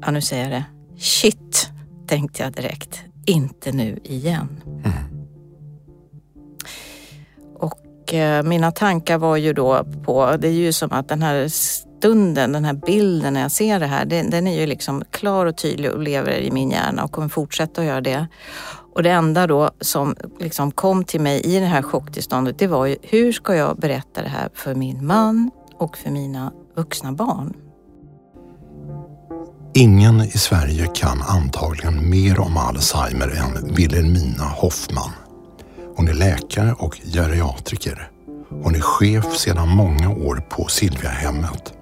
Ja, nu säger jag det. Shit, tänkte jag direkt. Inte nu igen. Mm. Och eh, mina tankar var ju då på, det är ju som att den här stunden, den här bilden när jag ser det här, den, den är ju liksom klar och tydlig och lever i min hjärna och kommer fortsätta att göra det. Och det enda då som liksom kom till mig i det här chocktillståndet, det var ju hur ska jag berätta det här för min man och för mina vuxna barn? Ingen i Sverige kan antagligen mer om Alzheimer än Wilhelmina Hoffman. Hon är läkare och geriatriker. Hon är chef sedan många år på Silviahemmet.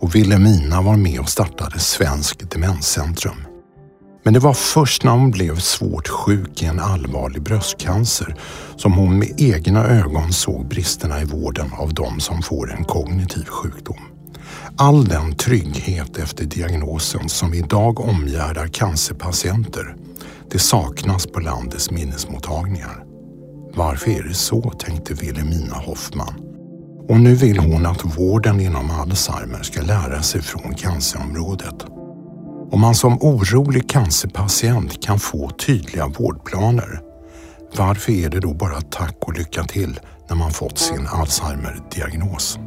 Och Wilhelmina var med och startade Svensk Demenscentrum. Men det var först när hon blev svårt sjuk i en allvarlig bröstcancer som hon med egna ögon såg bristerna i vården av de som får en kognitiv sjukdom. All den trygghet efter diagnosen som idag omgärdar cancerpatienter, det saknas på landets minnesmottagningar. Varför är det så, tänkte Wilhelmina Hoffman. Och nu vill hon att vården inom Alzheimer ska lära sig från cancerområdet. Om man som orolig cancerpatient kan få tydliga vårdplaner, varför är det då bara tack och lycka till när man fått sin Alzheimer-diagnos?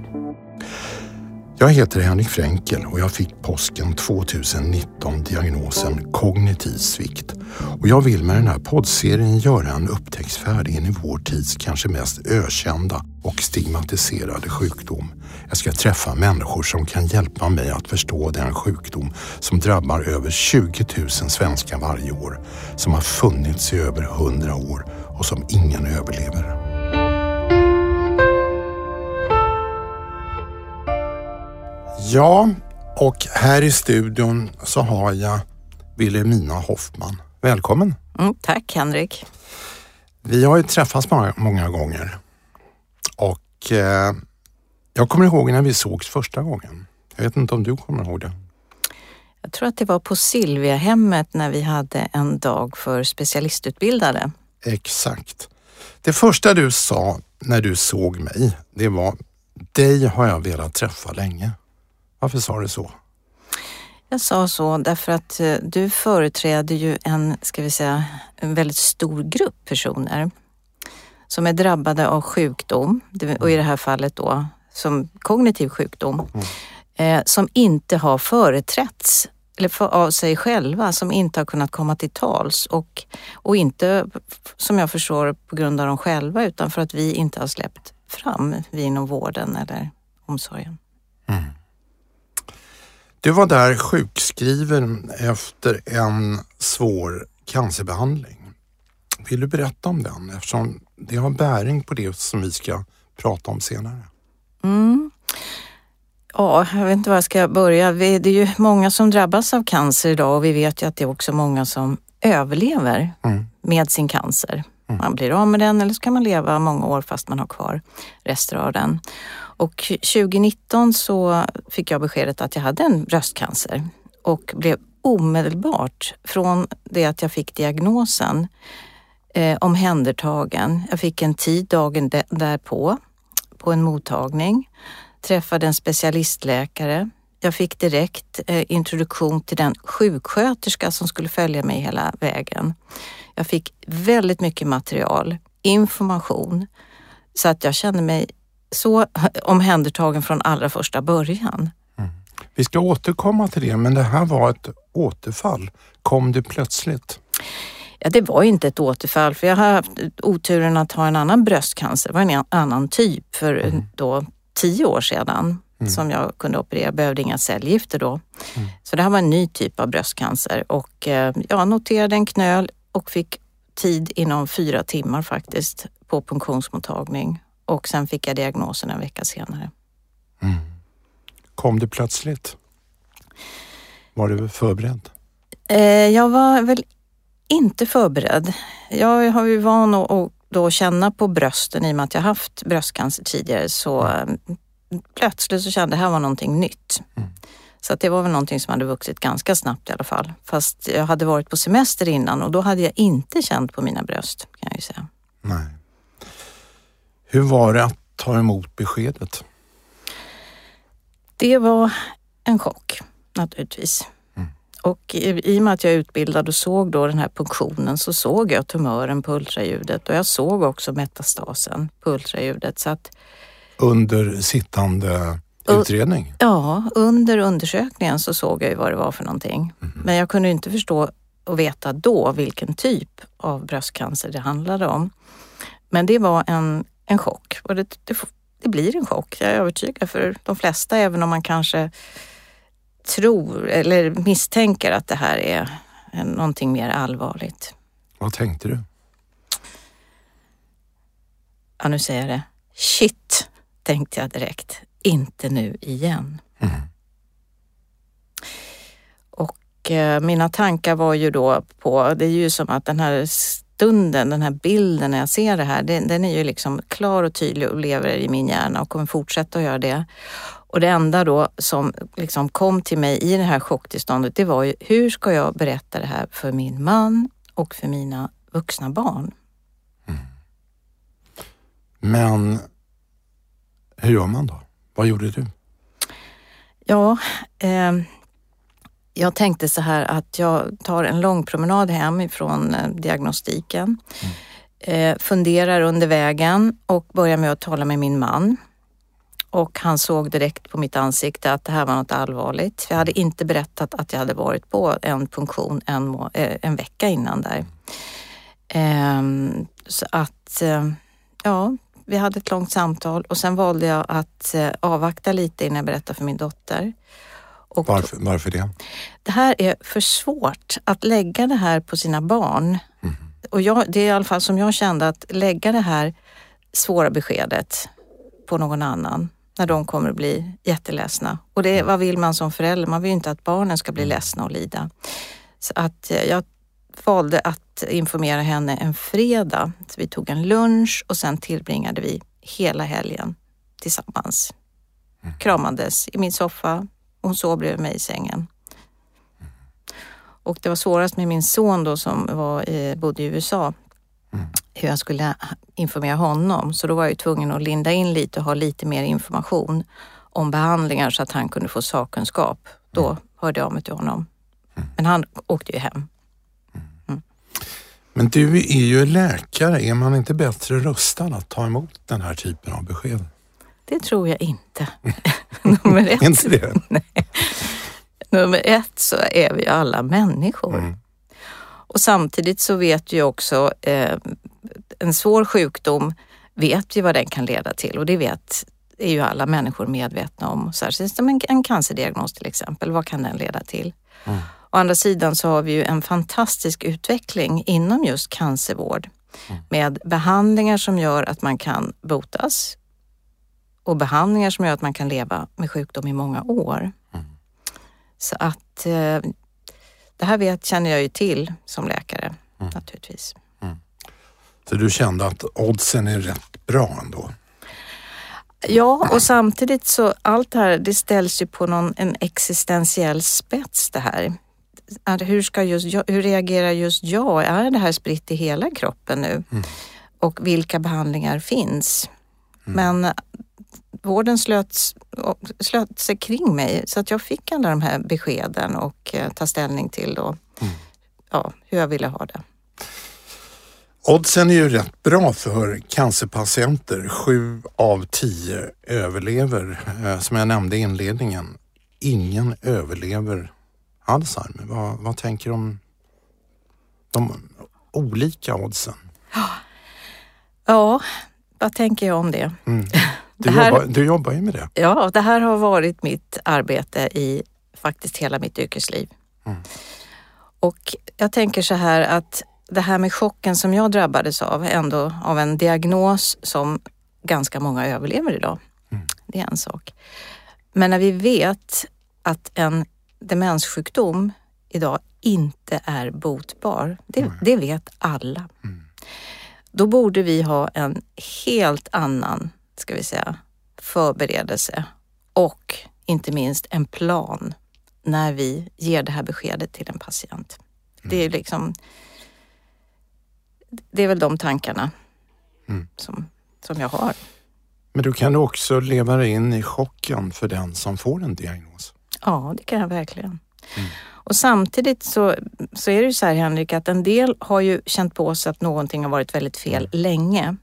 Jag heter Henrik Fränkel och jag fick påsken 2019 diagnosen kognitiv svikt. Och jag vill med den här poddserien göra en upptäcktsfärd in i vår tids kanske mest ökända och stigmatiserade sjukdom. Jag ska träffa människor som kan hjälpa mig att förstå den sjukdom som drabbar över 20 000 svenskar varje år, som har funnits i över 100 år och som ingen överlever. Ja, och här i studion så har jag Wilhelmina Hoffman. Välkommen! Mm, tack Henrik! Vi har ju träffats många, många gånger och eh, jag kommer ihåg när vi sågs första gången. Jag vet inte om du kommer ihåg det? Jag tror att det var på Silviahemmet när vi hade en dag för specialistutbildade. Exakt. Det första du sa när du såg mig, det var dig har jag velat träffa länge. Varför sa du så? Jag sa så därför att eh, du företräder ju en, ska vi säga, en väldigt stor grupp personer som är drabbade av sjukdom och i det här fallet då som kognitiv sjukdom mm. eh, som inte har företrätts eller för, av sig själva, som inte har kunnat komma till tals och, och inte som jag förstår på grund av dem själva utan för att vi inte har släppt fram, vi inom vården eller omsorgen. Mm. Du var där sjukskriven efter en svår cancerbehandling. Vill du berätta om den eftersom det har bäring på det som vi ska prata om senare? Mm. Ja, jag vet inte var jag ska börja. Det är ju många som drabbas av cancer idag och vi vet ju att det är också många som överlever mm. med sin cancer. Mm. Man blir av med den eller så kan man leva många år fast man har kvar rester av den. Och 2019 så fick jag beskedet att jag hade en bröstcancer och blev omedelbart från det att jag fick diagnosen eh, omhändertagen. Jag fick en tid dagen därpå på en mottagning, träffade en specialistläkare. Jag fick direkt eh, introduktion till den sjuksköterska som skulle följa mig hela vägen. Jag fick väldigt mycket material, information, så att jag kände mig så omhändertagen från allra första början. Mm. Vi ska återkomma till det, men det här var ett återfall. Kom det plötsligt? Ja, det var inte ett återfall för jag har haft oturen att ha en annan bröstcancer. Det var en annan typ för mm. då tio år sedan mm. som jag kunde operera. Behövde inga cellgifter då. Mm. Så det här var en ny typ av bröstcancer och eh, jag noterade en knöl och fick tid inom fyra timmar faktiskt på punktionsmottagning och sen fick jag diagnosen en vecka senare. Mm. Kom det plötsligt? Var du förberedd? Eh, jag var väl inte förberedd. Jag har ju van att då känna på brösten i och med att jag haft bröstcancer tidigare så mm. plötsligt så kände jag att det här var någonting nytt. Mm. Så att det var väl någonting som hade vuxit ganska snabbt i alla fall. Fast jag hade varit på semester innan och då hade jag inte känt på mina bröst kan jag ju säga. Nej. Hur var det att ta emot beskedet? Det var en chock naturligtvis. Mm. Och i, i och med att jag är utbildad och såg då den här punktionen så såg jag tumören på ultraljudet och jag såg också metastasen på ultraljudet. Så att, Under sittande utredning? Ja, under undersökningen så såg jag ju vad det var för någonting. Mm. Men jag kunde inte förstå och veta då vilken typ av bröstcancer det handlade om. Men det var en, en chock och det, det, det blir en chock, jag är övertygad för de flesta, även om man kanske tror eller misstänker att det här är någonting mer allvarligt. Vad tänkte du? Ja, nu säger jag det. Shit, tänkte jag direkt. Inte nu igen. Mm. Och eh, mina tankar var ju då på, det är ju som att den här stunden, den här bilden när jag ser det här, den, den är ju liksom klar och tydlig och lever i min hjärna och kommer fortsätta att göra det. Och det enda då som liksom kom till mig i det här chocktillståndet, det var ju hur ska jag berätta det här för min man och för mina vuxna barn? Mm. Men hur gör man då? Vad gjorde du? Ja, eh, jag tänkte så här att jag tar en lång promenad hem ifrån eh, diagnostiken. Mm. Eh, funderar under vägen och börjar med att tala med min man. Och han såg direkt på mitt ansikte att det här var något allvarligt. Jag hade inte berättat att jag hade varit på en funktion en, eh, en vecka innan där. Ehm, så att, eh, ja, vi hade ett långt samtal och sen valde jag att eh, avvakta lite innan jag berättade för min dotter. Och varför, varför det? Det här är för svårt att lägga det här på sina barn. Mm. Och jag, det är i alla fall som jag kände att lägga det här svåra beskedet på någon annan när de kommer att bli jätteledsna. Och det, vad vill man som förälder? Man vill ju inte att barnen ska bli mm. ledsna och lida. Så att eh, jag valde att informera henne en fredag. Så vi tog en lunch och sen tillbringade vi hela helgen tillsammans. Mm. Kramades i min soffa, hon sov bredvid mig i sängen. Och det var svårast med min son då som var i, bodde i USA. Mm. Hur jag skulle informera honom. Så då var jag tvungen att linda in lite och ha lite mer information om behandlingar så att han kunde få sakkunskap. Då mm. hörde jag av mig till honom. Mm. Men han åkte ju hem. Mm. Men du är ju läkare. Är man inte bättre rustad att ta emot den här typen av besked? Det tror jag inte. Nummer ett. inte det? Nej. Nummer ett så är vi alla människor. Mm. Och samtidigt så vet vi också, eh, en svår sjukdom vet vi vad den kan leda till och det vet är ju alla människor medvetna om. Särskilt som en, en cancerdiagnos till exempel, vad kan den leda till? Mm. Å andra sidan så har vi ju en fantastisk utveckling inom just cancervård mm. med behandlingar som gör att man kan botas och behandlingar som gör att man kan leva med sjukdom i många år. Mm. Så att eh, det här vet, känner jag ju till som läkare mm. naturligtvis. Mm. Så du kände att oddsen är rätt bra ändå? Ja, och samtidigt så allt det här det ställs ju på någon, en existentiell spets det här. Hur, ska just jag, hur reagerar just jag? Är det här spritt i hela kroppen nu? Mm. Och vilka behandlingar finns? Mm. Men vården slöt, slöt sig kring mig så att jag fick alla de här beskeden och eh, ta ställning till då, mm. ja, hur jag ville ha det. Oddsen är ju rätt bra för cancerpatienter. Sju av tio överlever. Eh, som jag nämnde i inledningen, ingen överlever Alzheimer. Vad, vad tänker du om de olika oddsen? Ja, vad tänker jag om det? Mm. Du, här, jobbar, du jobbar ju med det. Ja, det här har varit mitt arbete i faktiskt hela mitt yrkesliv. Mm. Och jag tänker så här att det här med chocken som jag drabbades av, ändå av en diagnos som ganska många överlever idag. Mm. Det är en sak. Men när vi vet att en demenssjukdom idag inte är botbar, det, mm. det vet alla. Mm. Då borde vi ha en helt annan ska vi säga, förberedelse och inte minst en plan när vi ger det här beskedet till en patient. Mm. Det är liksom det är väl de tankarna mm. som, som jag har. Men du kan också leva dig in i chocken för den som får en diagnos? Ja, det kan jag verkligen. Mm. Och samtidigt så, så är det ju så här Henrik att en del har ju känt på sig att någonting har varit väldigt fel mm. länge.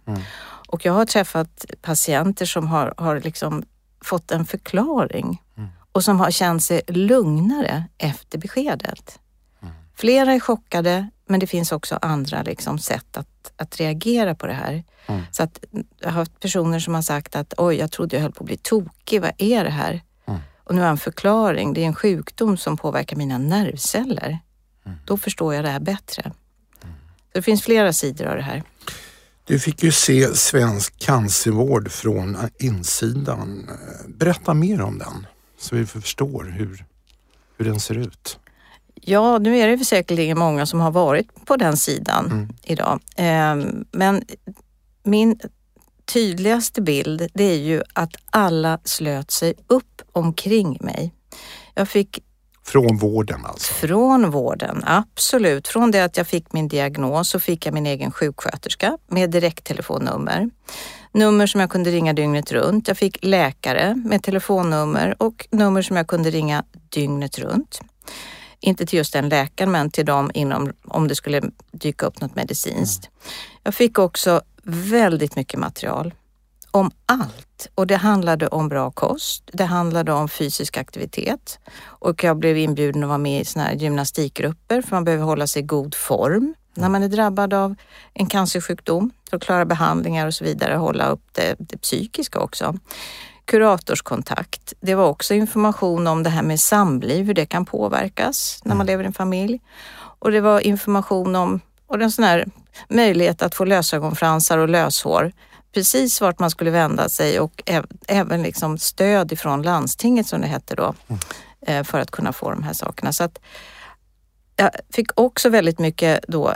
Och jag har träffat patienter som har, har liksom fått en förklaring mm. och som har känt sig lugnare efter beskedet. Mm. Flera är chockade, men det finns också andra liksom sätt att, att reagera på det här. Mm. Så att jag har haft personer som har sagt att oj, jag trodde jag höll på att bli tokig. Vad är det här? Mm. Och nu har jag en förklaring. Det är en sjukdom som påverkar mina nervceller. Mm. Då förstår jag det här bättre. Mm. Så det finns flera sidor av det här. Du fick ju se svensk cancervård från insidan. Berätta mer om den så vi förstår hur, hur den ser ut. Ja, nu är det säkerligen många som har varit på den sidan mm. idag. Ehm, men min tydligaste bild det är ju att alla slöt sig upp omkring mig. Jag fick från vården alltså? Från vården, absolut. Från det att jag fick min diagnos så fick jag min egen sjuksköterska med direkttelefonnummer. Nummer som jag kunde ringa dygnet runt. Jag fick läkare med telefonnummer och nummer som jag kunde ringa dygnet runt. Inte till just den läkaren men till dem inom, om det skulle dyka upp något medicinskt. Mm. Jag fick också väldigt mycket material om allt och det handlade om bra kost. Det handlade om fysisk aktivitet och jag blev inbjuden att vara med i såna här gymnastikgrupper för man behöver hålla sig i god form när man är drabbad av en cancersjukdom för att klara behandlingar och så vidare, hålla upp det, det psykiska också. Kuratorskontakt. Det var också information om det här med samliv, hur det kan påverkas när man mm. lever i en familj. Och det var information om och en sån här möjlighet att få lösögonfransar och löshår precis vart man skulle vända sig och även liksom stöd ifrån landstinget som det hette då mm. Eh, för att kunna få de här sakerna. Så att jag fick också väldigt mycket då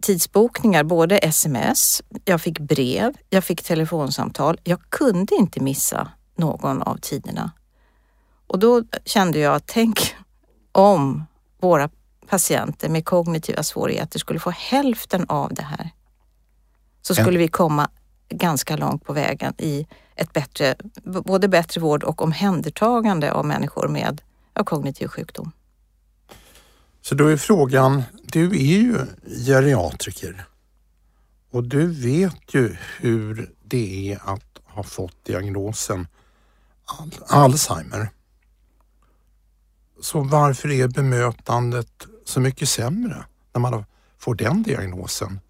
tidsbokningar, både sms, jag fick brev, jag fick telefonsamtal. Jag kunde inte missa någon av tiderna. Och då kände jag, tänk om våra patienter med kognitiva svårigheter skulle få hälften av det här. Så skulle vi komma ganska långt på vägen i ett bättre, både bättre vård och omhändertagande av människor med kognitiv sjukdom. Så då är frågan, du är ju geriatriker och du vet ju hur det är att ha fått diagnosen Alzheimer. Så varför är bemötandet så mycket sämre när man får den diagnosen?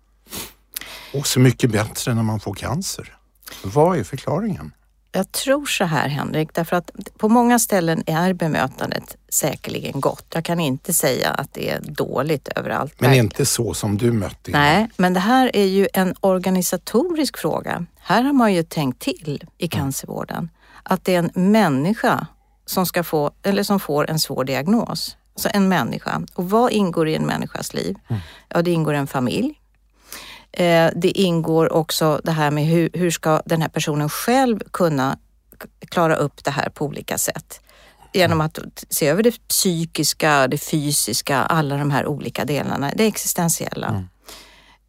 Och så mycket bättre när man får cancer. Vad är förklaringen? Jag tror så här Henrik, därför att på många ställen är bemötandet säkerligen gott. Jag kan inte säga att det är dåligt överallt. Men verkligen. inte så som du mötte Nej, men det här är ju en organisatorisk fråga. Här har man ju tänkt till i cancervården att det är en människa som, ska få, eller som får en svår diagnos. Alltså en människa. Och vad ingår i en människas liv? Mm. Ja, det ingår en familj. Eh, det ingår också det här med hur, hur ska den här personen själv kunna klara upp det här på olika sätt. Genom att se över det psykiska, det fysiska, alla de här olika delarna, det existentiella. Mm.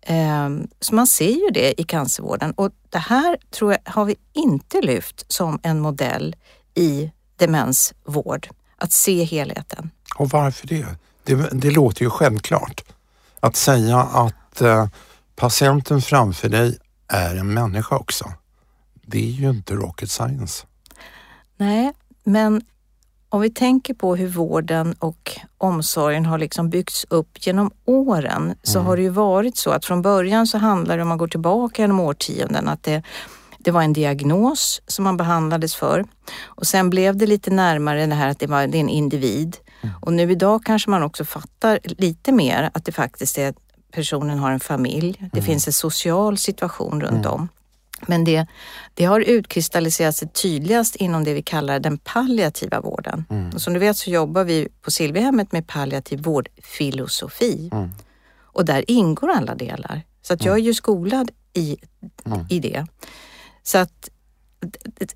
Ehm, så man ser ju det i cancervården och det här tror jag har vi inte lyft som en modell i demensvård. Att se helheten. Och varför det? Det, det låter ju självklart. Att säga att eh, patienten framför dig är en människa också. Det är ju inte rocket science. Nej, men om vi tänker på hur vården och omsorgen har liksom byggts upp genom åren så mm. har det ju varit så att från början så handlar det om man går tillbaka genom årtionden att det, det var en diagnos som man behandlades för och sen blev det lite närmare det här att det var det är en individ mm. och nu idag kanske man också fattar lite mer att det faktiskt är personen har en familj. Det mm. finns en social situation runt mm. om. Men det, det har utkristalliserat sig tydligast inom det vi kallar den palliativa vården. Mm. Och som du vet så jobbar vi på Silviahemmet med palliativ vårdfilosofi. Mm. Och där ingår alla delar. Så att jag mm. är ju skolad i, mm. i det. Så att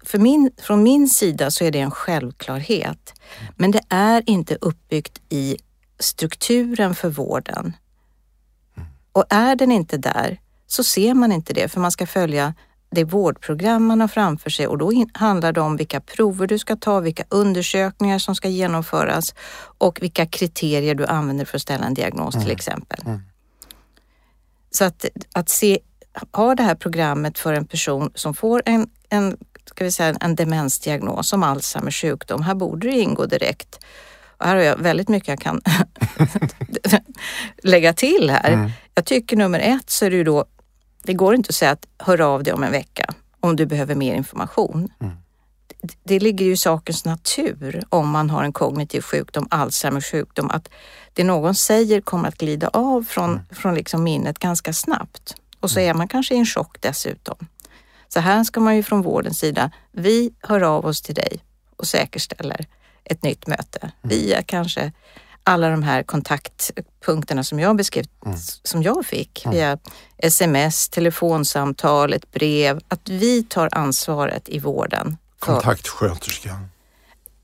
för min, från min sida så är det en självklarhet. Men det är inte uppbyggt i strukturen för vården. Och är den inte där så ser man inte det för man ska följa det vårdprogram man har framför sig och då handlar det om vilka prover du ska ta, vilka undersökningar som ska genomföras och vilka kriterier du använder för att ställa en diagnos mm. till exempel. Mm. Så att, att se, ha det här programmet för en person som får en, en, ska vi säga, en demensdiagnos som Alzheimers sjukdom, här borde det ingå direkt. Och här har jag väldigt mycket jag kan lägga till här. Mm. Jag tycker nummer ett så är det ju då det går inte att säga att hör av dig om en vecka om du behöver mer information. Mm. Det, det ligger ju i sakens natur om man har en kognitiv sjukdom, Alzheimers sjukdom, att det någon säger kommer att glida av från, mm. från liksom minnet ganska snabbt. Och så mm. är man kanske i en chock dessutom. Så här ska man ju från vårdens sida, vi hör av oss till dig och säkerställer ett nytt möte mm. via kanske alla de här kontaktpunkterna som jag beskrev, mm. som jag fick mm. via sms, telefonsamtal, ett brev, att vi tar ansvaret i vården. Kontaktsköterskan?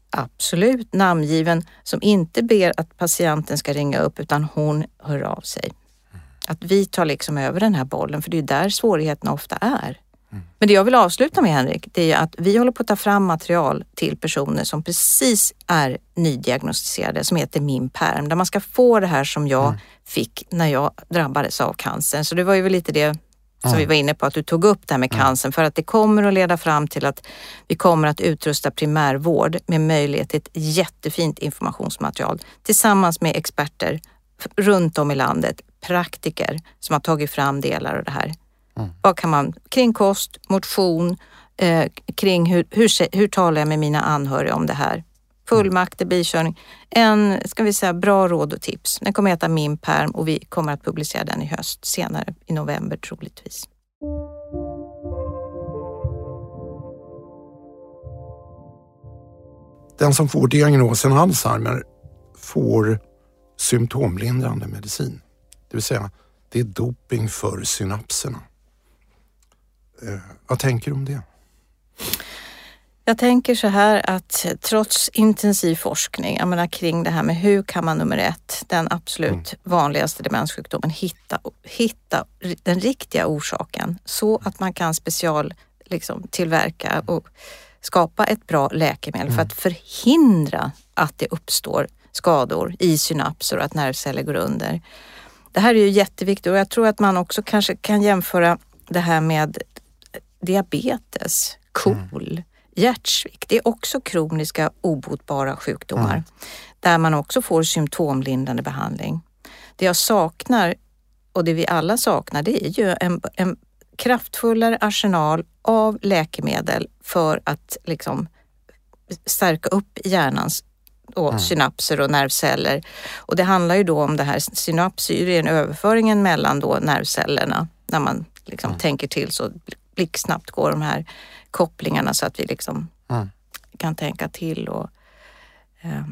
Absolut, namngiven som inte ber att patienten ska ringa upp utan hon hör av sig. Mm. Att vi tar liksom över den här bollen, för det är där svårigheterna ofta är. Men det jag vill avsluta med Henrik, det är att vi håller på att ta fram material till personer som precis är nydiagnostiserade som heter Min perm, där man ska få det här som jag mm. fick när jag drabbades av cancer. Så det var ju lite det som vi var inne på, att du tog upp det här med cancern för att det kommer att leda fram till att vi kommer att utrusta primärvård med möjlighet till ett jättefint informationsmaterial tillsammans med experter runt om i landet, praktiker som har tagit fram delar av det här. Mm. Vad kan man, kring kost, motion, eh, kring hur, hur, hur talar jag med mina anhöriga om det här? Fullmakter, bilkörning. En, ska vi säga, bra råd och tips. Den kommer att heta Min perm och vi kommer att publicera den i höst, senare i november troligtvis. Den som får diagnosen Alzheimer får symptomlindrande medicin. Det vill säga, det är doping för synapserna. Eh, vad tänker du om det? Jag tänker så här att trots intensiv forskning, jag menar kring det här med hur kan man nummer ett, den absolut mm. vanligaste demenssjukdomen, hitta, hitta den riktiga orsaken så att man kan special liksom, tillverka och skapa ett bra läkemedel mm. för att förhindra att det uppstår skador i synapser och att nervceller går under. Det här är ju jätteviktigt och jag tror att man också kanske kan jämföra det här med diabetes, KOL, mm. hjärtsvikt. Det är också kroniska obotbara sjukdomar mm. där man också får symptomlindrande behandling. Det jag saknar och det vi alla saknar det är ju en, en kraftfullare arsenal av läkemedel för att liksom stärka upp hjärnans och mm. synapser och nervceller. Och det handlar ju då om det här synapser, överföringen mellan då nervcellerna när man liksom mm. tänker till så blixtsnabbt går de här kopplingarna så att vi liksom mm. kan tänka till. Och, eh,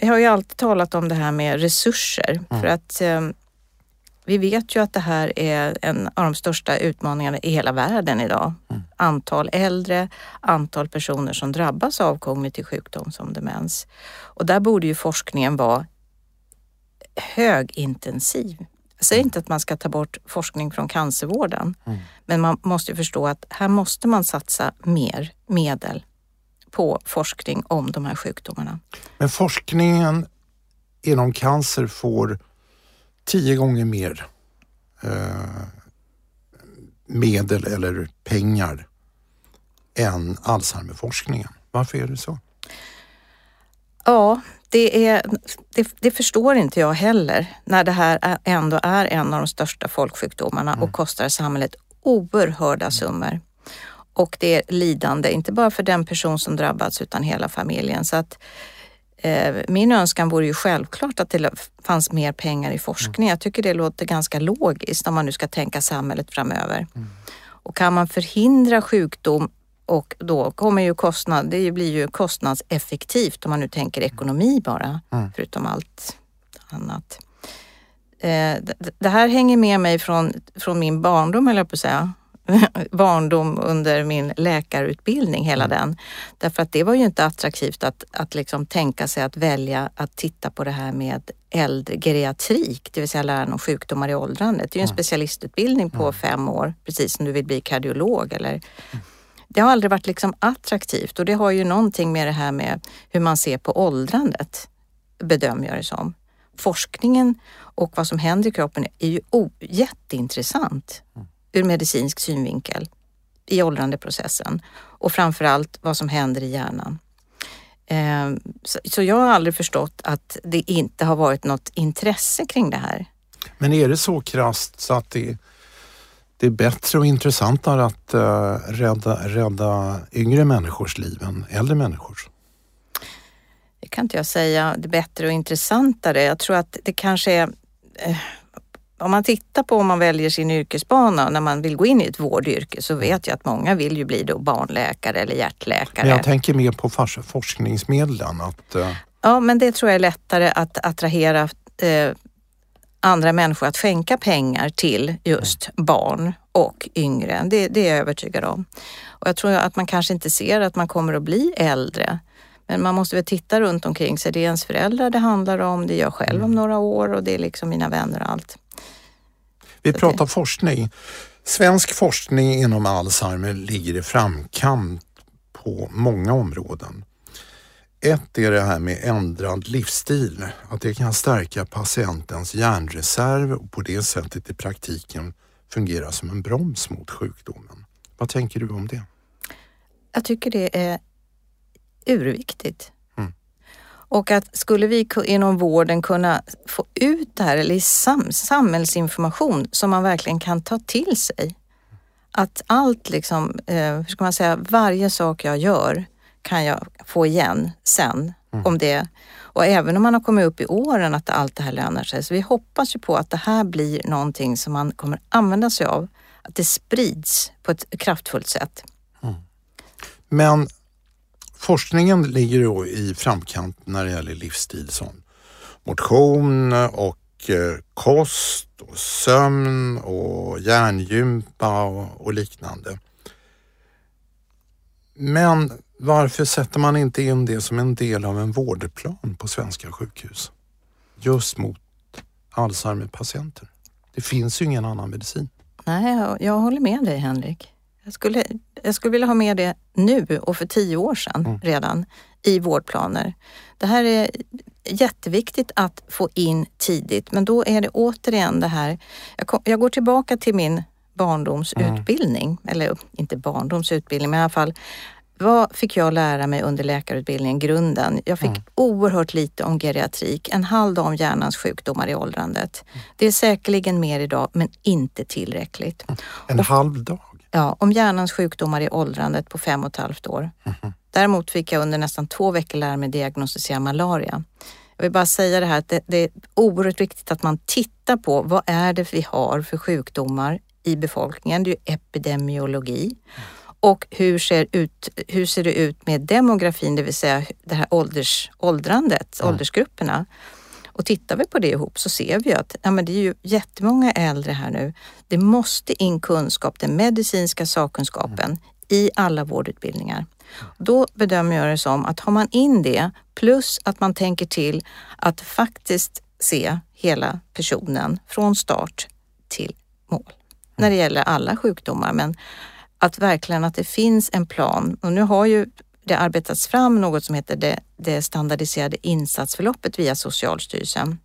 vi har ju alltid talat om det här med resurser mm. för att eh, vi vet ju att det här är en av de största utmaningarna i hela världen idag. Mm. Antal äldre, antal personer som drabbas av kognitiv sjukdom som demens. Och där borde ju forskningen vara högintensiv. Jag säger inte att man ska ta bort forskning från cancervården, mm. men man måste förstå att här måste man satsa mer medel på forskning om de här sjukdomarna. Men forskningen inom cancer får tio gånger mer eh, medel eller pengar än Alzheimerforskningen. Varför är det så? Ja, det, är, det, det, förstår inte jag heller när det här ändå är en av de största folksjukdomarna mm. och kostar samhället oerhörda summor. Och det är lidande, inte bara för den person som drabbats utan hela familjen. Så att eh, min önskan vore ju självklart att det fanns mer pengar i forskning. Mm. Jag tycker det låter ganska logiskt om man nu ska tänka samhället framöver. Mm. Och kan man förhindra sjukdom och då kommer ju kostnad, det blir ju kostnadseffektivt om man nu tänker ekonomi bara, mm. förutom allt annat. Eh, det här hänger med mig från, från min barndom, eller på att säga. barndom under min läkarutbildning, hela mm. den. Därför att det var ju inte attraktivt att, att liksom tänka sig att välja att titta på det här med äldregeriatrik, det vill säga läran om sjukdomar i åldrandet. Det är ju en mm. specialistutbildning på mm. fem år, precis som du vill bli kardiolog eller mm det har aldrig varit liksom attraktivt och det har ju någonting med det här med hur man ser på åldrandet, bedömer jag det som. Forskningen och vad som händer i kroppen är ju jätteintressant ur medicinsk synvinkel i åldrandeprocessen och framförallt vad som händer i hjärnan. Ehm, så jag har aldrig förstått att det inte har varit något intresse kring det här. Men är det så krasst så att det, det är bättre och intressantare att uh, rädda, rädda yngre människors liv än äldre människors? Det kan inte jag säga. Det är bättre och intressantare. Jag tror att det kanske är uh, om man tittar på om man väljer sin yrkesbana när man vill gå in i ett vårdyrke så vet jag att många vill ju bli då barnläkare eller hjärtläkare. Men jag tänker mer på forskningsmedlen. Att, uh... Ja, men det tror jag är lättare att attrahera eh, andra människor att skänka pengar till just barn och yngre. Det, det är jag övertygad om. Och jag tror att man kanske inte ser att man kommer att bli äldre. Men man måste väl titta runt omkring sig. Det är ens föräldrar det handlar om, det är jag själv om mm. några år och det är liksom mina vänner och allt. Vi pratar forskning. Svensk forskning inom Alzheimer ligger i framkant på många områden. Ett är det här med ändrad livsstil, att det kan stärka patientens hjärnreserv och på det sättet i praktiken fungera som en broms mot sjukdomen. Vad tänker du om det? Jag tycker det är urviktigt. Och att skulle vi inom vården kunna få ut det här, eller i sam, samhällsinformation som man verkligen kan ta till sig. Att allt liksom, eh, hur ska man säga, varje sak jag gör kan jag få igen sen mm. om det. Och även om man har kommit upp i åren att allt det här lönar sig. Så vi hoppas ju på att det här blir någonting som man kommer använda sig av. Att det sprids på ett kraftfullt sätt. Mm. Men Forskningen ligger då i framkant när det gäller livsstil som motion och eh, kost och sömn och hjärngympa och, och liknande. Men varför sätter man inte in det som en del av en vårdplan på svenska sjukhus? Just mot Alzheimer-patienter. Det finns ju ingen annan medicin. Nej, jag, håller med dig Henrik. Jag skulle, jag skulle vilja ha med det nu och för tio år sedan mm. redan i vårdplaner. Det här är jätteviktigt att få in tidigt, men då är det återigen det här. Jag, kom, jag går tillbaka till min barndomsutbildning, mm. eller inte barndomsutbildning, men i alla fall vad fick jag lära mig under läkarutbildningen, grunden? Jag fick mm. oerhört lite om geriatrik, en halv dag om hjärnans sjukdomar i åldrandet. Mm. Det är säkerligen mer idag, men inte tillräckligt. Mm. En och, halv dag? Ja, om hjärnans sjukdomar i åldrandet på fem och ett halvt år. Mm. Däremot fick jag under nästan två veckor lära mig diagnostisera malaria. Jag vill bara säga det här att det, det, är oerhört viktigt att man tittar på vad är det vi har för sjukdomar i befolkningen. Det är ju epidemiologi. Och hur ser, ut, hur ser det ut med demografin, det vill säga det här ålders, åldrandet, mm. åldersgrupperna. Och tittar vi på det ihop så ser vi att ja, men det är ju jättemånga äldre här nu. Det måste in kunskap, den medicinska sakkunskapen mm. i alla vårdutbildningar. Då bedömer jag det som att har man in det plus att man tänker till att faktiskt se hela personen från start till mål. När det gäller alla sjukdomar, men att verkligen att det finns en plan. Och nu har ju det arbetats fram något som heter det, det standardiserade insatsförloppet via Socialstyrelsen.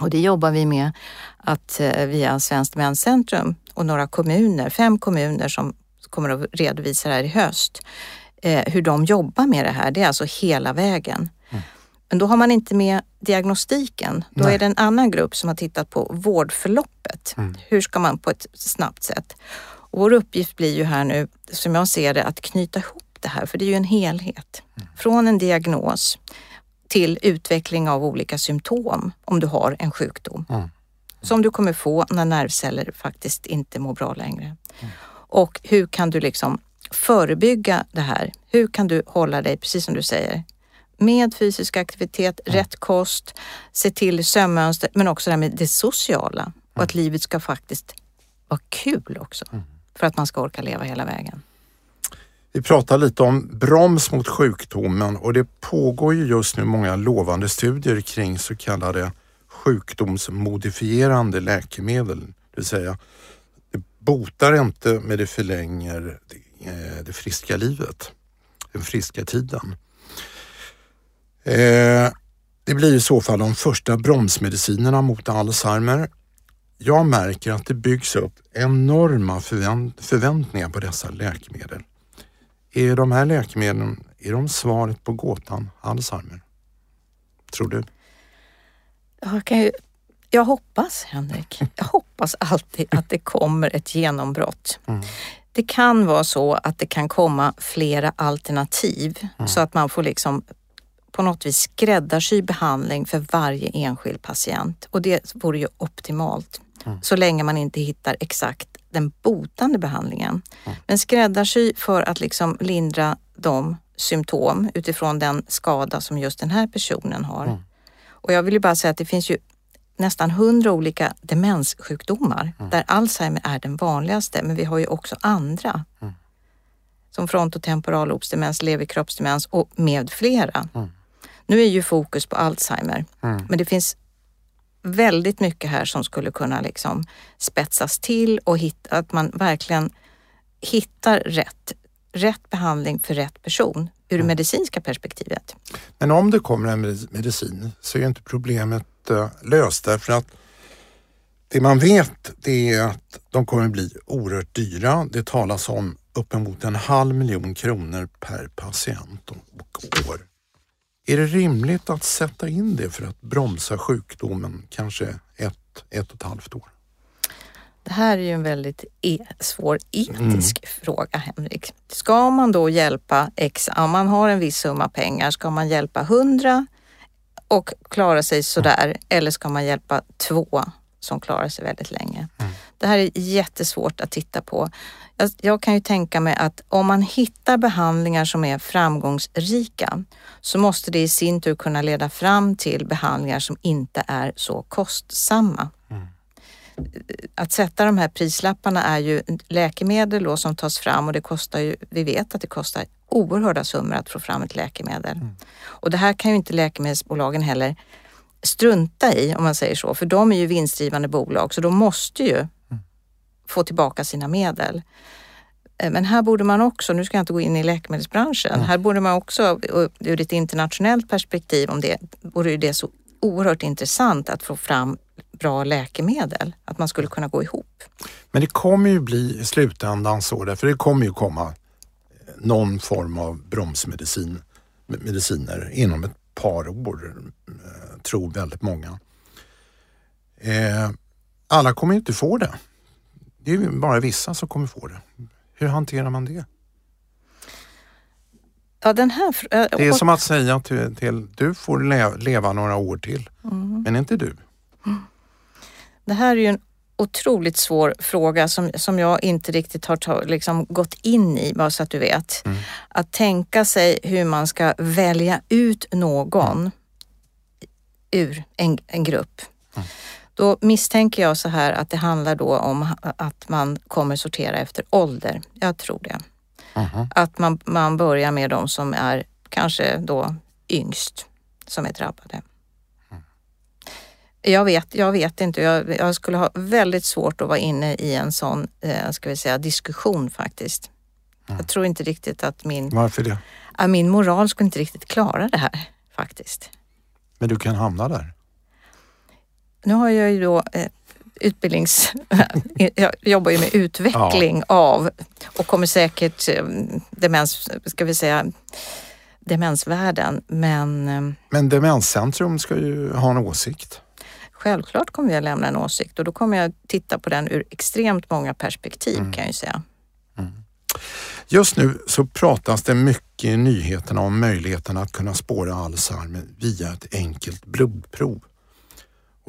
Och det jobbar vi med att eh, via Svenskt Demenscentrum och några kommuner, fem kommuner som kommer att redovisa det här i höst, eh, hur de jobbar med det här. Det är alltså hela vägen. Mm. Men då har man inte med diagnostiken. Då Nej. är det en annan grupp som har tittat på vårdförloppet. Mm. Hur ska man på ett snabbt sätt? Vår uppgift blir ju här nu, som jag ser det, att knyta ihop det här, för det är ju en helhet. Från en diagnos till utveckling av olika symptom om du har en sjukdom. Mm. Som du kommer få när nervceller faktiskt inte mår bra längre. Mm. Och hur kan du liksom förebygga det här? Hur kan du hålla dig, precis som du säger, med fysisk aktivitet, mm. rätt kost, se till sömnmönster, men också det här med det sociala och att livet ska faktiskt vara kul också. För att man ska orka leva hela vägen. Vi pratar lite om broms mot sjukdomen och det pågår ju just nu många lovande studier kring så kallade sjukdomsmodifierande läkemedel. Det vill säga, det botar inte men det förlänger eh, det, friska livet, den friska tiden. Eh, det blir i så fall de första bromsmedicinerna mot Alzheimer. Jag märker att det byggs upp enorma förvänt förväntningar på dessa läkemedel. Är de här läkemedlen är de svaret på gåtan Alzheimer? Tror du? Jag, kan ju, jag hoppas, Henrik. Jag hoppas alltid att det kommer ett genombrott. Mm. Det kan vara så att det kan komma flera alternativ mm. så att man får liksom på något vis skräddarsy behandling för varje enskild patient och det vore ju optimalt. Mm. Så länge man inte hittar exakt den botande behandlingen. Mm. Men skräddarsy för att liksom lindra de symptom utifrån den skada som just den här personen har. Mm. Och jag vill ju bara säga att det finns ju nästan hundra olika demenssjukdomar mm. där Alzheimer är den vanligaste, men vi har ju också andra. Mm. Som frontotemporal lobsdemens, leverkroppsdemens och med flera. Nu är ju fokus på Alzheimer, men det finns väldigt mycket här som skulle kunna liksom spetsas till och hitta, att man verkligen hittar rätt, rätt behandling för rätt person ur det mm. medicinska perspektivet. Men om det kommer en medicin så är inte problemet uh, löst därför att det man vet det är att de kommer bli oerhört dyra. Det talas om uppemot en halv miljon kronor per patient och år. Är det rimligt att sätta in det för att bromsa sjukdomen kanske ett, ett och ett halvt år? Det här är ju en väldigt e svår etisk mm. fråga, Henrik. Ska man då hjälpa X, om man har en viss summa pengar, ska man hjälpa hundra och klara sig sådär mm. eller ska man hjälpa två som klarar sig väldigt länge? Mm. Det här är jättesvårt att titta på. Jag, jag, kan ju tänka mig att om man hittar behandlingar som är framgångsrika så måste det i sin tur kunna leda fram till behandlingar som inte är så kostsamma. Mm. Att sätta de här prislapparna är ju läkemedel då som tas fram och det kostar ju, vi vet att det kostar oerhörda summor att få fram ett läkemedel. Mm. Och det här kan ju inte läkemedelsbolagen heller strunta i om man säger så, för de är ju vinstdrivande bolag så de måste ju få tillbaka sina medel. Eh, men här borde man också, nu ska jag inte gå in i läkemedelsbranschen, mm. här borde man också ur ett internationellt perspektiv om det, vore det så oerhört intressant att få fram bra läkemedel, att man skulle kunna gå ihop. Men det kommer ju bli i slutändan så, därför det kommer ju komma någon form av bromsmedicin mediciner inom ett par år, eh, tror väldigt många. Eh, alla kommer inte få det. Det är ju bara vissa som kommer få det. Hur hanterar man det? Ja, den här... Äh, det är som att säga till, till du får le, leva några år till, mm. men inte du. Det här är ju en otroligt svår fråga som, som jag inte riktigt har ta, liksom, gått in i, bara så att du vet. Mm. Att tänka sig hur man ska välja ut någon mm. ur en, en grupp. Då misstänker jag så här att det handlar då om att man kommer sortera efter ålder. Jag tror det. Uh-huh. Att man, man börjar med de som är kanske då yngst som är drabbade. Mm. Jag vet, jag vet inte. Jag, jag, skulle ha väldigt svårt att vara inne i en sån eh, ska vi säga, diskussion faktiskt. Mm. Jag tror inte riktigt att min... Varför det? min moral skulle inte riktigt klara det här faktiskt. Men du kan hamna där? Nu har jag ju då eh, utbildnings... jag jobbar ju med utveckling ja. av och kommer säkert eh, demens, ska vi säga, demensvärlden. Men, eh, men Demenscentrum ska ju ha en åsikt. Självklart kommer jag lämna en åsikt och då kommer jag titta på den ur extremt många perspektiv mm. kan jag ju säga. Mm. Just nu så pratas det mycket i nyheterna om möjligheten att kunna spåra Alzheimer via ett enkelt blodprov.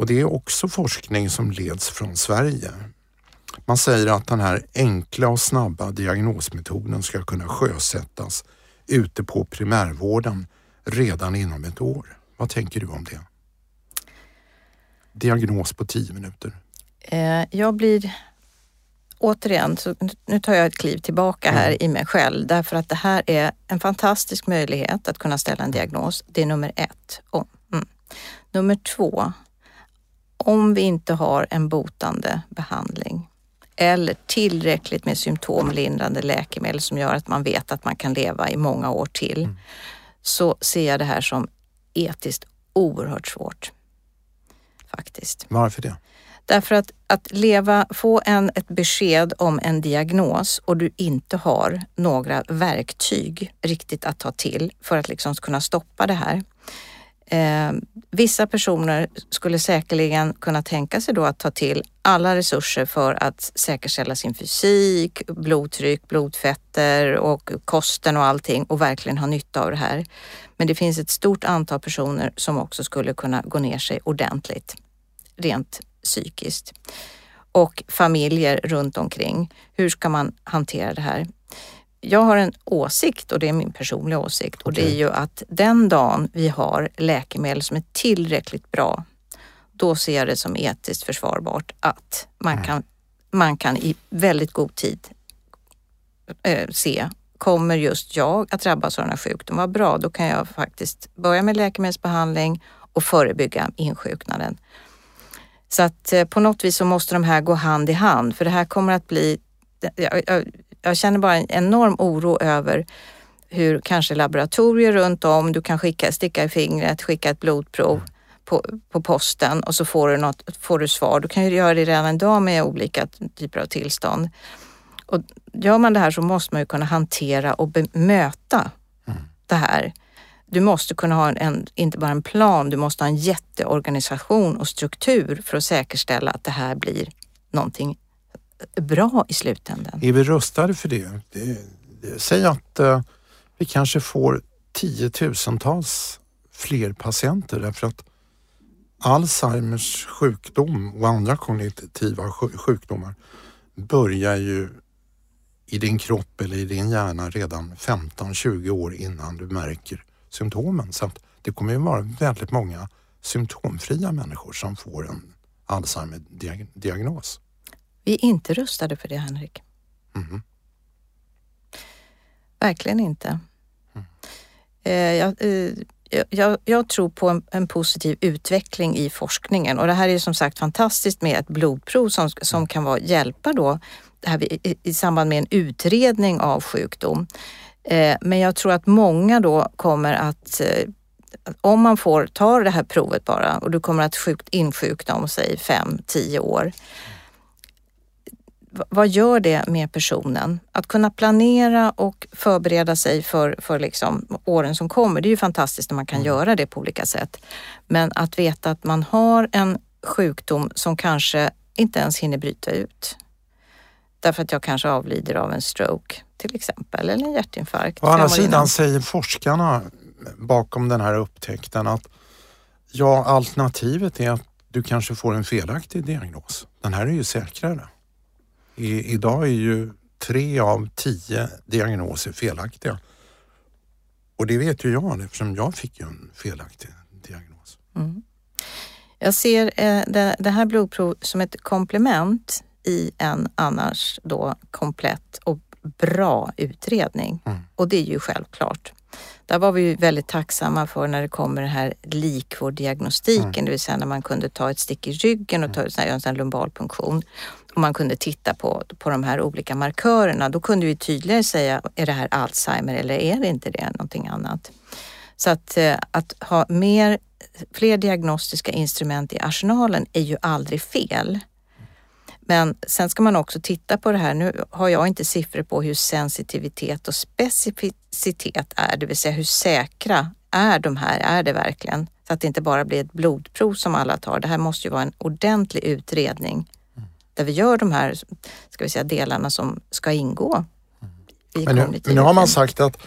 Och det är också forskning som leds från Sverige. Man säger att den här enkla och snabba diagnosmetoden ska kunna sjösättas ute på primärvården redan inom ett år. Vad tänker du om det? Diagnos på tio minuter. Eh, jag blir återigen, så nu tar jag ett kliv tillbaka här mm. i mig själv därför att det här är en fantastisk möjlighet att kunna ställa en diagnos. Det är nummer ett. Oh, mm. Nummer två, om vi inte har en botande behandling eller tillräckligt med symptomlindrande läkemedel som gör att man vet att man kan leva i många år till, mm. så ser jag det här som etiskt oerhört svårt. Faktiskt. Varför det? Därför att, att leva, få en, ett besked om en diagnos och du inte har några verktyg riktigt att ta till för att liksom kunna stoppa det här. Eh, vissa personer skulle säkerligen kunna tänka sig då att ta till alla resurser för att säkerställa sin fysik, blodtryck, blodfetter och kosten och allting och verkligen ha nytta av det här. Men det finns ett stort antal personer som också skulle kunna gå ner sig ordentligt, rent psykiskt. Och familjer runt omkring. Hur ska man hantera det här? Jag har en åsikt och det är min personliga åsikt och det är ju att den dagen vi har läkemedel som är tillräckligt bra, då ser jag det som etiskt försvarbart att man, mm. kan, man kan i väldigt god tid äh, se Kommer just jag att drabbas av den här sjukdomen? Vad bra, då kan jag faktiskt börja med läkemedelsbehandling och förebygga insjuknaden. Så att eh, på något vis så måste de här gå hand i hand för det här kommer att bli jag, jag, jag känner bara en enorm oro över hur kanske laboratorier runt om, du kan skicka, sticka i fingret, skicka ett blodprov mm. på, på posten och så får du, något, får du svar. Du kan ju göra det redan idag med olika typer av tillstånd. Och gör man det här så måste man ju kunna hantera och bemöta mm. det här. Du måste kunna ha en, inte bara en plan, du måste ha en jätteorganisation och struktur för att säkerställa att det här blir någonting bra i slutändan. Är vi rustade för det? det, det säg att eh, vi kanske får tiotusentals fler patienter därför att Alzheimers sjukdom och andra kognitiva sjukdomar börjar ju i din kropp eller i din hjärna redan 15-20 år innan du märker symptomen. Så att det kommer ju vara väldigt många symptomfria människor som får en Alzheimer-diagnos. Vi är inte rustade för det, Henrik. Mm. Verkligen inte. Mm. Eh, jag, eh, jag, jag, tror på en, en, positiv utveckling i forskningen och det här är som sagt fantastiskt med ett blodprov som, som mm. kan vara, hjälpa då det här i, i samband med en utredning av sjukdom. Eh, men jag tror att många då kommer att eh, om man får ta det här provet bara och du kommer att insjukna om säg fem, tio år vad gör det med personen? Att kunna planera och förbereda sig för, för liksom åren som kommer, det är ju fantastiskt när man kan mm. göra det på olika sätt. Men att veta att man har en sjukdom som kanske inte ens hinner bryta ut. Därför att jag kanske avlider av en stroke till exempel, eller en hjärtinfarkt. Å andra sidan säger forskarna bakom den här upptäckten att ja, alternativet är att du kanske får en felaktig diagnos. Den här är ju säkrare. I, idag är ju tre av tio diagnoser felaktiga. Och det vet ju jag eftersom jag fick ju en felaktig diagnos. Mm. Jag ser eh, det, det, här blodprovet som ett komplement i en annars då komplett och bra utredning. Mm. Och det är ju självklart. Där var vi ju väldigt tacksamma för när det kommer den här likvårddiagnostiken, mm. det vill säga när man kunde ta ett stick i ryggen och ta en sån om och man kunde titta på, på de här olika markörerna. Då kunde vi tydligare säga, är det här Alzheimer eller är det inte det, någonting annat? Så att, eh, att ha mer, fler diagnostiska instrument i arsenalen är ju aldrig fel. Men sen ska man också titta på det här. Nu har jag inte siffror på hur sensitivitet och specificitet är, det vill säga hur säkra är de här? Är det verkligen? Så att det inte bara blir ett blodprov som alla tar. Det här måste ju vara en ordentlig utredning där vi gör de här ska vi säga, delarna som ska ingå. I men, nu, men nu har man sagt att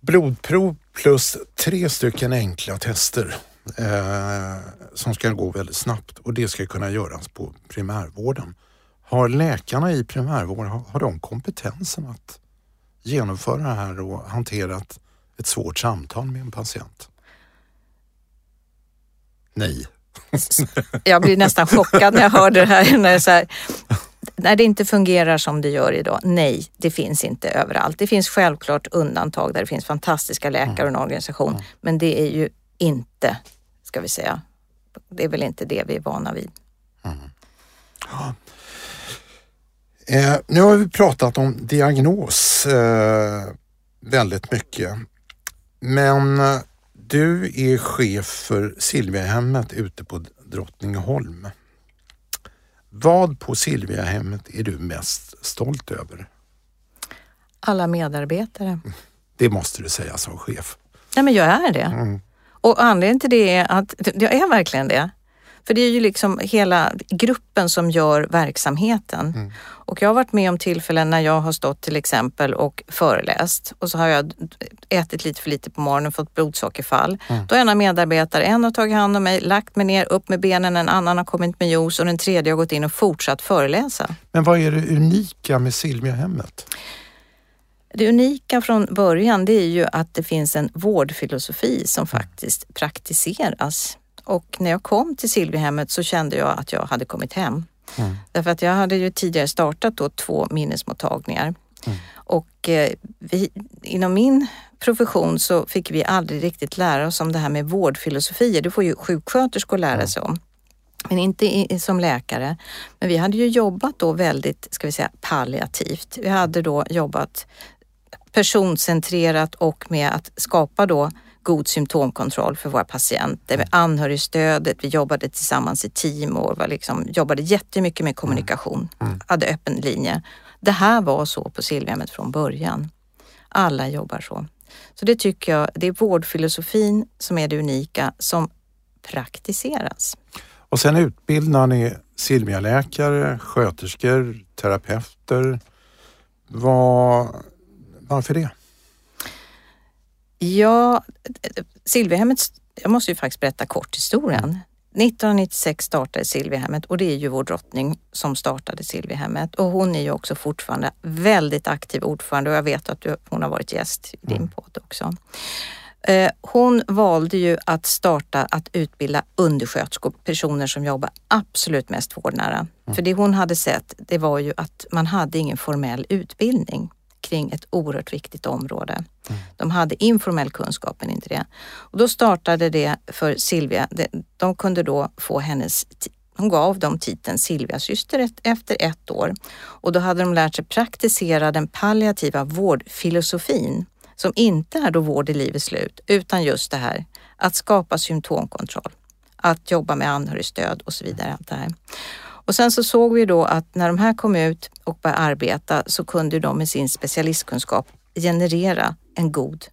blodprov plus tre stycken enkla tester eh, som ska gå väldigt snabbt och det ska kunna göras på primärvården. Har läkarna i primärvården, har, har de kompetensen att genomföra det här och hantera ett, ett svårt samtal med en patient? Nej. Jag blir nästan chockad när jag hör det här. När, det så här, när det inte fungerar som det gör idag, nej, det finns inte överallt. Det finns självklart undantag där det finns fantastiska läkare och en organisation, men det är ju inte, ska vi säga, Det är väl inte det vi är vana vid. Mm. Ja. Eh, nu har vi pratat om diagnos eh, väldigt mycket. Men eh, du är chef för Silviahemmet ute på Drottningholm. Vad på Silviahemmet är du mest stolt över? Alla medarbetare. Det måste du säga som chef. Nej men jag är det. Mm. Och anledningen till det är att jag är verkligen det. För det är ju liksom hela gruppen som gör verksamheten. Mm. Och jag har varit med om tillfällen när jag har stått till exempel och föreläst och så har jag ätit lite för lite på morgonen och fått blodsockerfall. Mm. Då har en medarbetare, en har tagit hand om mig, lagt mig ner, upp med benen, en annan har kommit med juice och den tredje har gått in och fortsatt föreläsa. Men vad är det unika med Silviahemmet? Det unika från början det är ju att det finns en vårdfilosofi som mm. faktiskt praktiseras. Och när jag kom till Silviahemmet så kände jag att jag hade kommit hem. Mm. Därför att jag hade ju tidigare startat då två minnesmottagningar. Mm. Och eh, vi, inom min profession så fick vi aldrig riktigt lära oss om det här med vårdfilosofier. Det får ju sjuksköterskor lära mm. sig om. Men inte i, som läkare. Men vi hade ju jobbat då väldigt, ska vi säga, palliativt. Vi hade då jobbat personcentrerat och med att skapa då god symptomkontroll för våra patienter. Med anhörigstödet, vi jobbade tillsammans i team och var liksom, jobbade jättemycket med kommunikation. Mm. Mm. Hade öppen linje. Det här var så på Silviahemmet från början. Alla jobbar så. Så det tycker jag, det är vårdfilosofin som är det unika som praktiseras. Och sen utbildar ni Silvia-läkare, sköterskor, terapeuter. Var, varför det? Ja, Silviahemmet, jag måste ju faktiskt berätta kort historien. 1996 startade Silviahemmet och det är ju vår drottning som startade Silviahemmet och hon är ju också fortfarande väldigt aktiv ordförande och jag vet att du, hon har varit gäst i din mm. podd också. Eh, hon valde ju att starta att utbilda undersköterskor, personer som jobbar absolut mest vårdnära. Mm. För det hon hade sett, det var ju att man hade ingen formell utbildning kring ett oerhört viktigt område. Mm. De hade informell kunskap men inte det. Och då startade det för Silvia. De kunde då få hennes hon gav dem titeln Silviasyster efter ett år och då hade de lärt sig praktisera den palliativa vårdfilosofin som inte är då vård i livets slut utan just det här att skapa symptomkontroll, att jobba med anhörigstöd och så vidare. Allt det här. Och sen så såg vi då att när de här kom ut och började arbeta så kunde de med sin specialistkunskap generera en god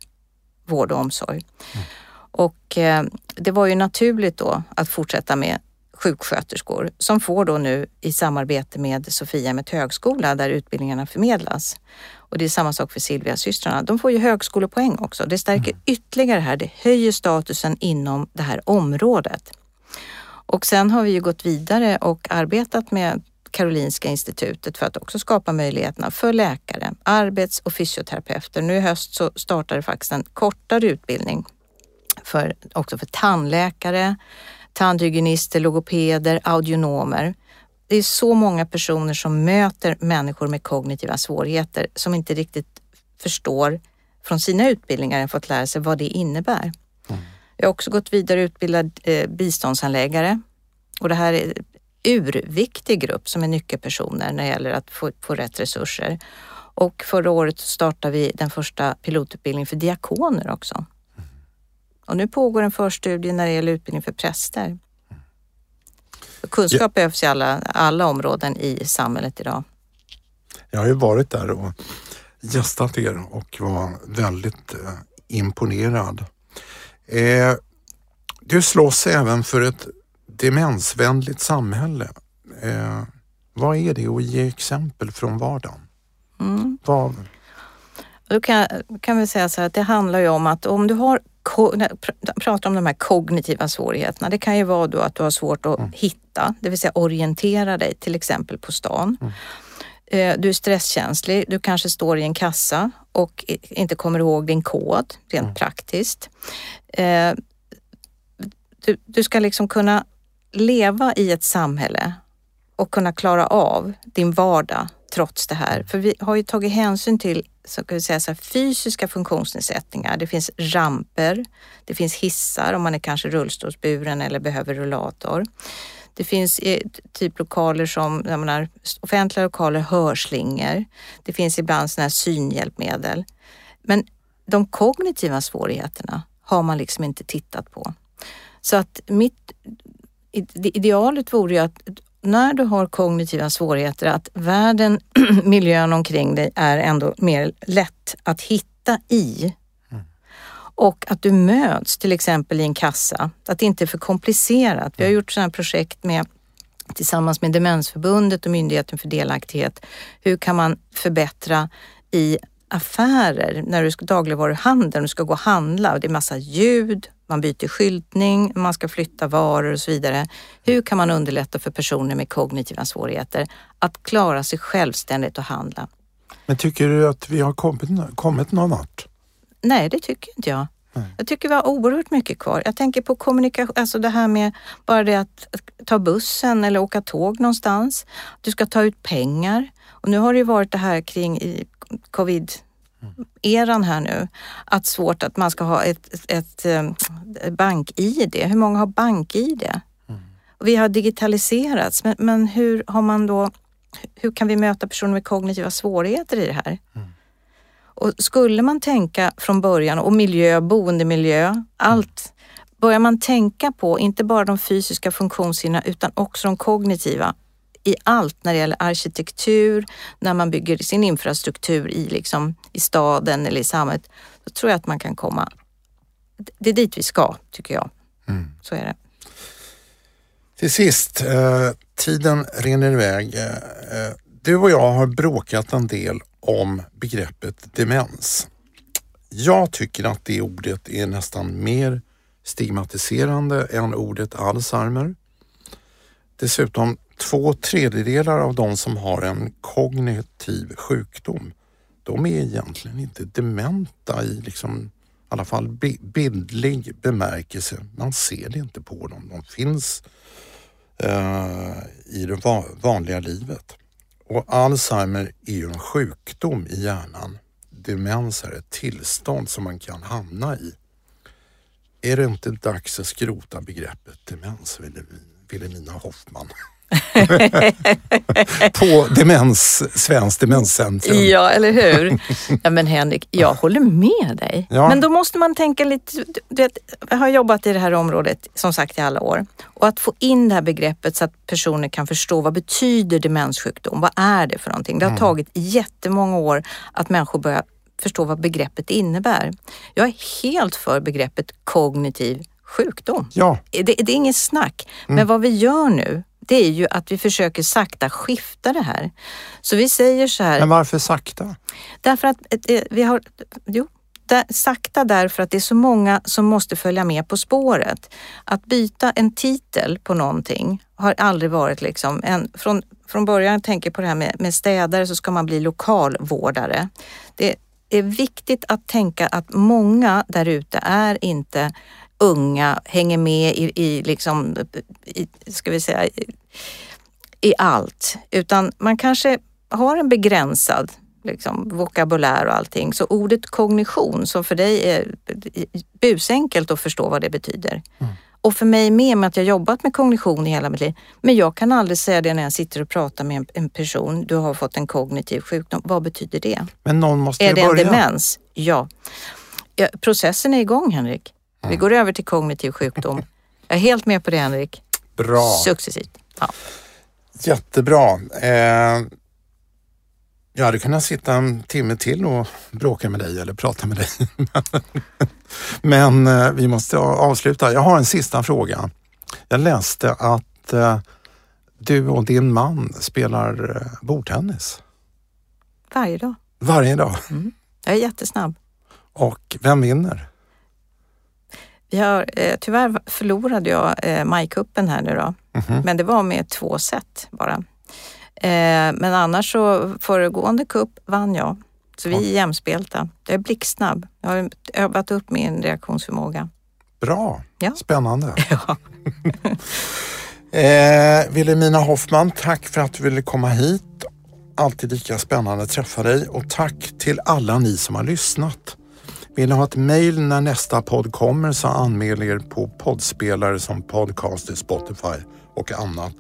vård och omsorg. Mm. Och eh, det var ju naturligt då att fortsätta med sjuksköterskor som får då nu i samarbete med Sofia med högskola där utbildningarna förmedlas. Och det är samma sak för Silvia-systrarna. De får ju högskolepoäng också. Det stärker mm. ytterligare här. Det höjer statusen inom det här området. Och sen har vi ju gått vidare och arbetat med Karolinska institutet för att också skapa möjligheterna för läkare, arbets och fysioterapeuter. Nu i höst så startar det faktiskt en kortare utbildning för, också för tandläkare, tandhygienister, logopeder, audionomer. Det är så många personer som möter människor med kognitiva svårigheter som inte riktigt förstår från sina utbildningar fått lära sig vad det innebär. Mm. Jag har också gått vidare och utbildat eh, biståndsanläggare och det här är urviktig grupp som är nyckelpersoner när det gäller att få, få rätt resurser. Och förra året startade vi den första pilotutbildningen för diakoner också. Och nu pågår en förstudie när det gäller utbildning för präster. Kunskap ja. behövs i alla, alla områden i samhället idag. Jag har ju varit där och gästat er och var väldigt eh, imponerad. Eh, du slåss även för ett demensvänligt samhälle. Eh, vad är det och ge exempel från vardagen? Mm. Vad... Då kan, kan vi säga så här att det handlar ju om att om du har pratar om de här kognitiva svårigheterna. Det kan ju vara då att du har svårt att mm. hitta, det vill säga orientera dig till exempel på stan. Mm. Eh, du är stresskänslig, du kanske står i en kassa och inte kommer ihåg din kod rent mm. praktiskt. Eh, du, du ska liksom kunna leva i ett samhälle och kunna klara av din vardag trots det här. För vi har ju tagit hänsyn till så kan vi säga så här, fysiska funktionsnedsättningar. Det finns ramper, det finns hissar om man är kanske rullstolsburen eller behöver rullator. Det finns eh, typ lokaler som, jag menar, offentliga lokaler, hörslingor. Det finns ibland sådana här synhjälpmedel. Men de kognitiva svårigheterna har man liksom inte tittat på. Så att mitt idealet vore ju att när du har kognitiva svårigheter att världen, miljön omkring dig är ändå mer lätt att hitta i. Mm. Och att du möts till exempel i en kassa, att det inte är för komplicerat. Vi har gjort sådana projekt med tillsammans med Demensförbundet och Myndigheten för delaktighet. Hur kan man förbättra i affärer, när du ska dagligvaruhandeln, du ska gå och handla det är massa ljud, man byter skyltning, man ska flytta varor och så vidare. Hur kan man underlätta för personer med kognitiva svårigheter att klara sig självständigt och handla? Men tycker du att vi har kommit, kommit någon vart? Nej, det tycker inte jag. Jag tycker vi har oerhört mycket kvar. Jag tänker på kommunikation, alltså det här med bara det att, ta bussen eller åka tåg någonstans. Du ska ta ut pengar. Och nu har det ju varit det här kring i covid eran här nu, att svårt att man ska ha ett, ett, ett eh, bank-id. Hur många har bank-id? Mm. Vi har digitaliserats, men, men, hur har man då, hur kan vi möta personer med kognitiva svårigheter i det här? Mm. Och skulle man tänka från början, och miljö, boendemiljö, allt, börjar man tänka på inte bara de fysiska funktionshindren utan också de kognitiva i allt när det gäller arkitektur, när man bygger sin infrastruktur i, liksom, i staden eller i samhället, då tror jag att man kan komma... Det är dit vi ska, tycker jag. Mm. Så är det. Till sist, eh, tiden rinner iväg. Eh, eh, du och jag har bråkat en del om begreppet demens. Jag tycker att det ordet är nästan mer stigmatiserande än ordet Alzheimer. Dessutom två tredjedelar av de som har en kognitiv sjukdom, de är egentligen inte dementa i liksom, i alla fall bildlig bemärkelse. Man ser det inte på dem. De finns eh, i det vanliga livet. Och Alzheimer är ju en sjukdom i hjärnan. Demens är ett tillstånd som man kan hamna i. Är det inte dags att skrota begreppet demens, Vilhelmina Hoffman? på demens, Svenskt Demenscentrum. Ja, eller hur? Ja, men Henrik, jag håller med dig. Ja. Men då måste man tänka lite, du vet, jag har jobbat i det här området som sagt i alla år och att få in det här begreppet så att personer kan förstå vad betyder demenssjukdom? Vad är det för någonting? Det har mm. tagit jättemånga år att människor börjar förstå vad begreppet innebär. Jag är helt för begreppet kognitiv sjukdom. Ja. Det, det är inget snack. Mm. Men vad vi gör nu, det är ju att vi försöker sakta skifta det här. Så vi säger så här. Men varför sakta? Därför att eh, vi har, jo, där, sakta därför att det är så många som måste följa med på spåret. Att byta en titel på någonting har aldrig varit liksom en, från, från början, tänker på det här med, med städare så ska man bli lokalvårdare. Det är viktigt att tänka att många där ute är inte unga hänger med i, i liksom, i, ska vi säga, i, i allt, utan man kanske har en begränsad liksom, vokabulär och allting. Så ordet kognition, som för dig är busenkelt att förstå vad det betyder. Mm. Och för mig med, med att jag jobbat med kognition i hela mitt liv. Men jag kan aldrig säga det när jag sitter och pratar med en, en person. Du har fått en kognitiv sjukdom. Vad betyder det? Men någon måste Är det börja. en demens? Ja. ja. Processen är igång Henrik. Vi går över till kognitiv sjukdom. Jag är helt med på det Henrik. Bra. Successivt. Ja. Jättebra. Eh, jag hade kunnat sitta en timme till och bråka med dig eller prata med dig. Men eh, vi måste avsluta. Jag har en sista fråga. Jag läste att eh, du och din man spelar eh, bordtennis. Varje dag. Varje dag? Mm. Jag är jättesnabb. Och vem vinner? Vi har, eh, tyvärr förlorade jag eh, majkuppen här nu då, mm -hmm. men det var med två set bara. Eh, men annars så föregående kupp vann jag. Så vi är jämspelta. Jag är blixtsnabb. Jag har övat upp min reaktionsförmåga. Bra, ja. spännande. Ja. eh, Wilhelmina Hoffman, tack för att du ville komma hit Alltid lika spännande att träffa dig och tack till alla ni som har lyssnat. Vill ni ha ett mejl när nästa podd kommer så anmäl er på poddspelare som Podcaster, Spotify och annat.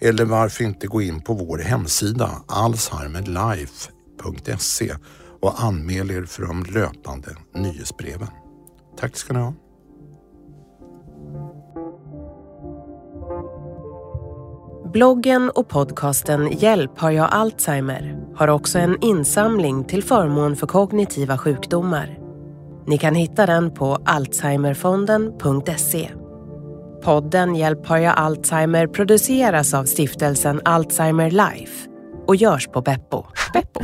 Eller varför inte gå in på vår hemsida alzheimerlife.se och anmäl er för de löpande nyhetsbreven. Tack ska ni ha. Bloggen och podcasten Hjälp har jag Alzheimer har också en insamling till förmån för kognitiva sjukdomar. Ni kan hitta den på alzheimerfonden.se. Podden Hjälp har jag Alzheimer produceras av stiftelsen Alzheimer Life och görs på Beppo. Beppo.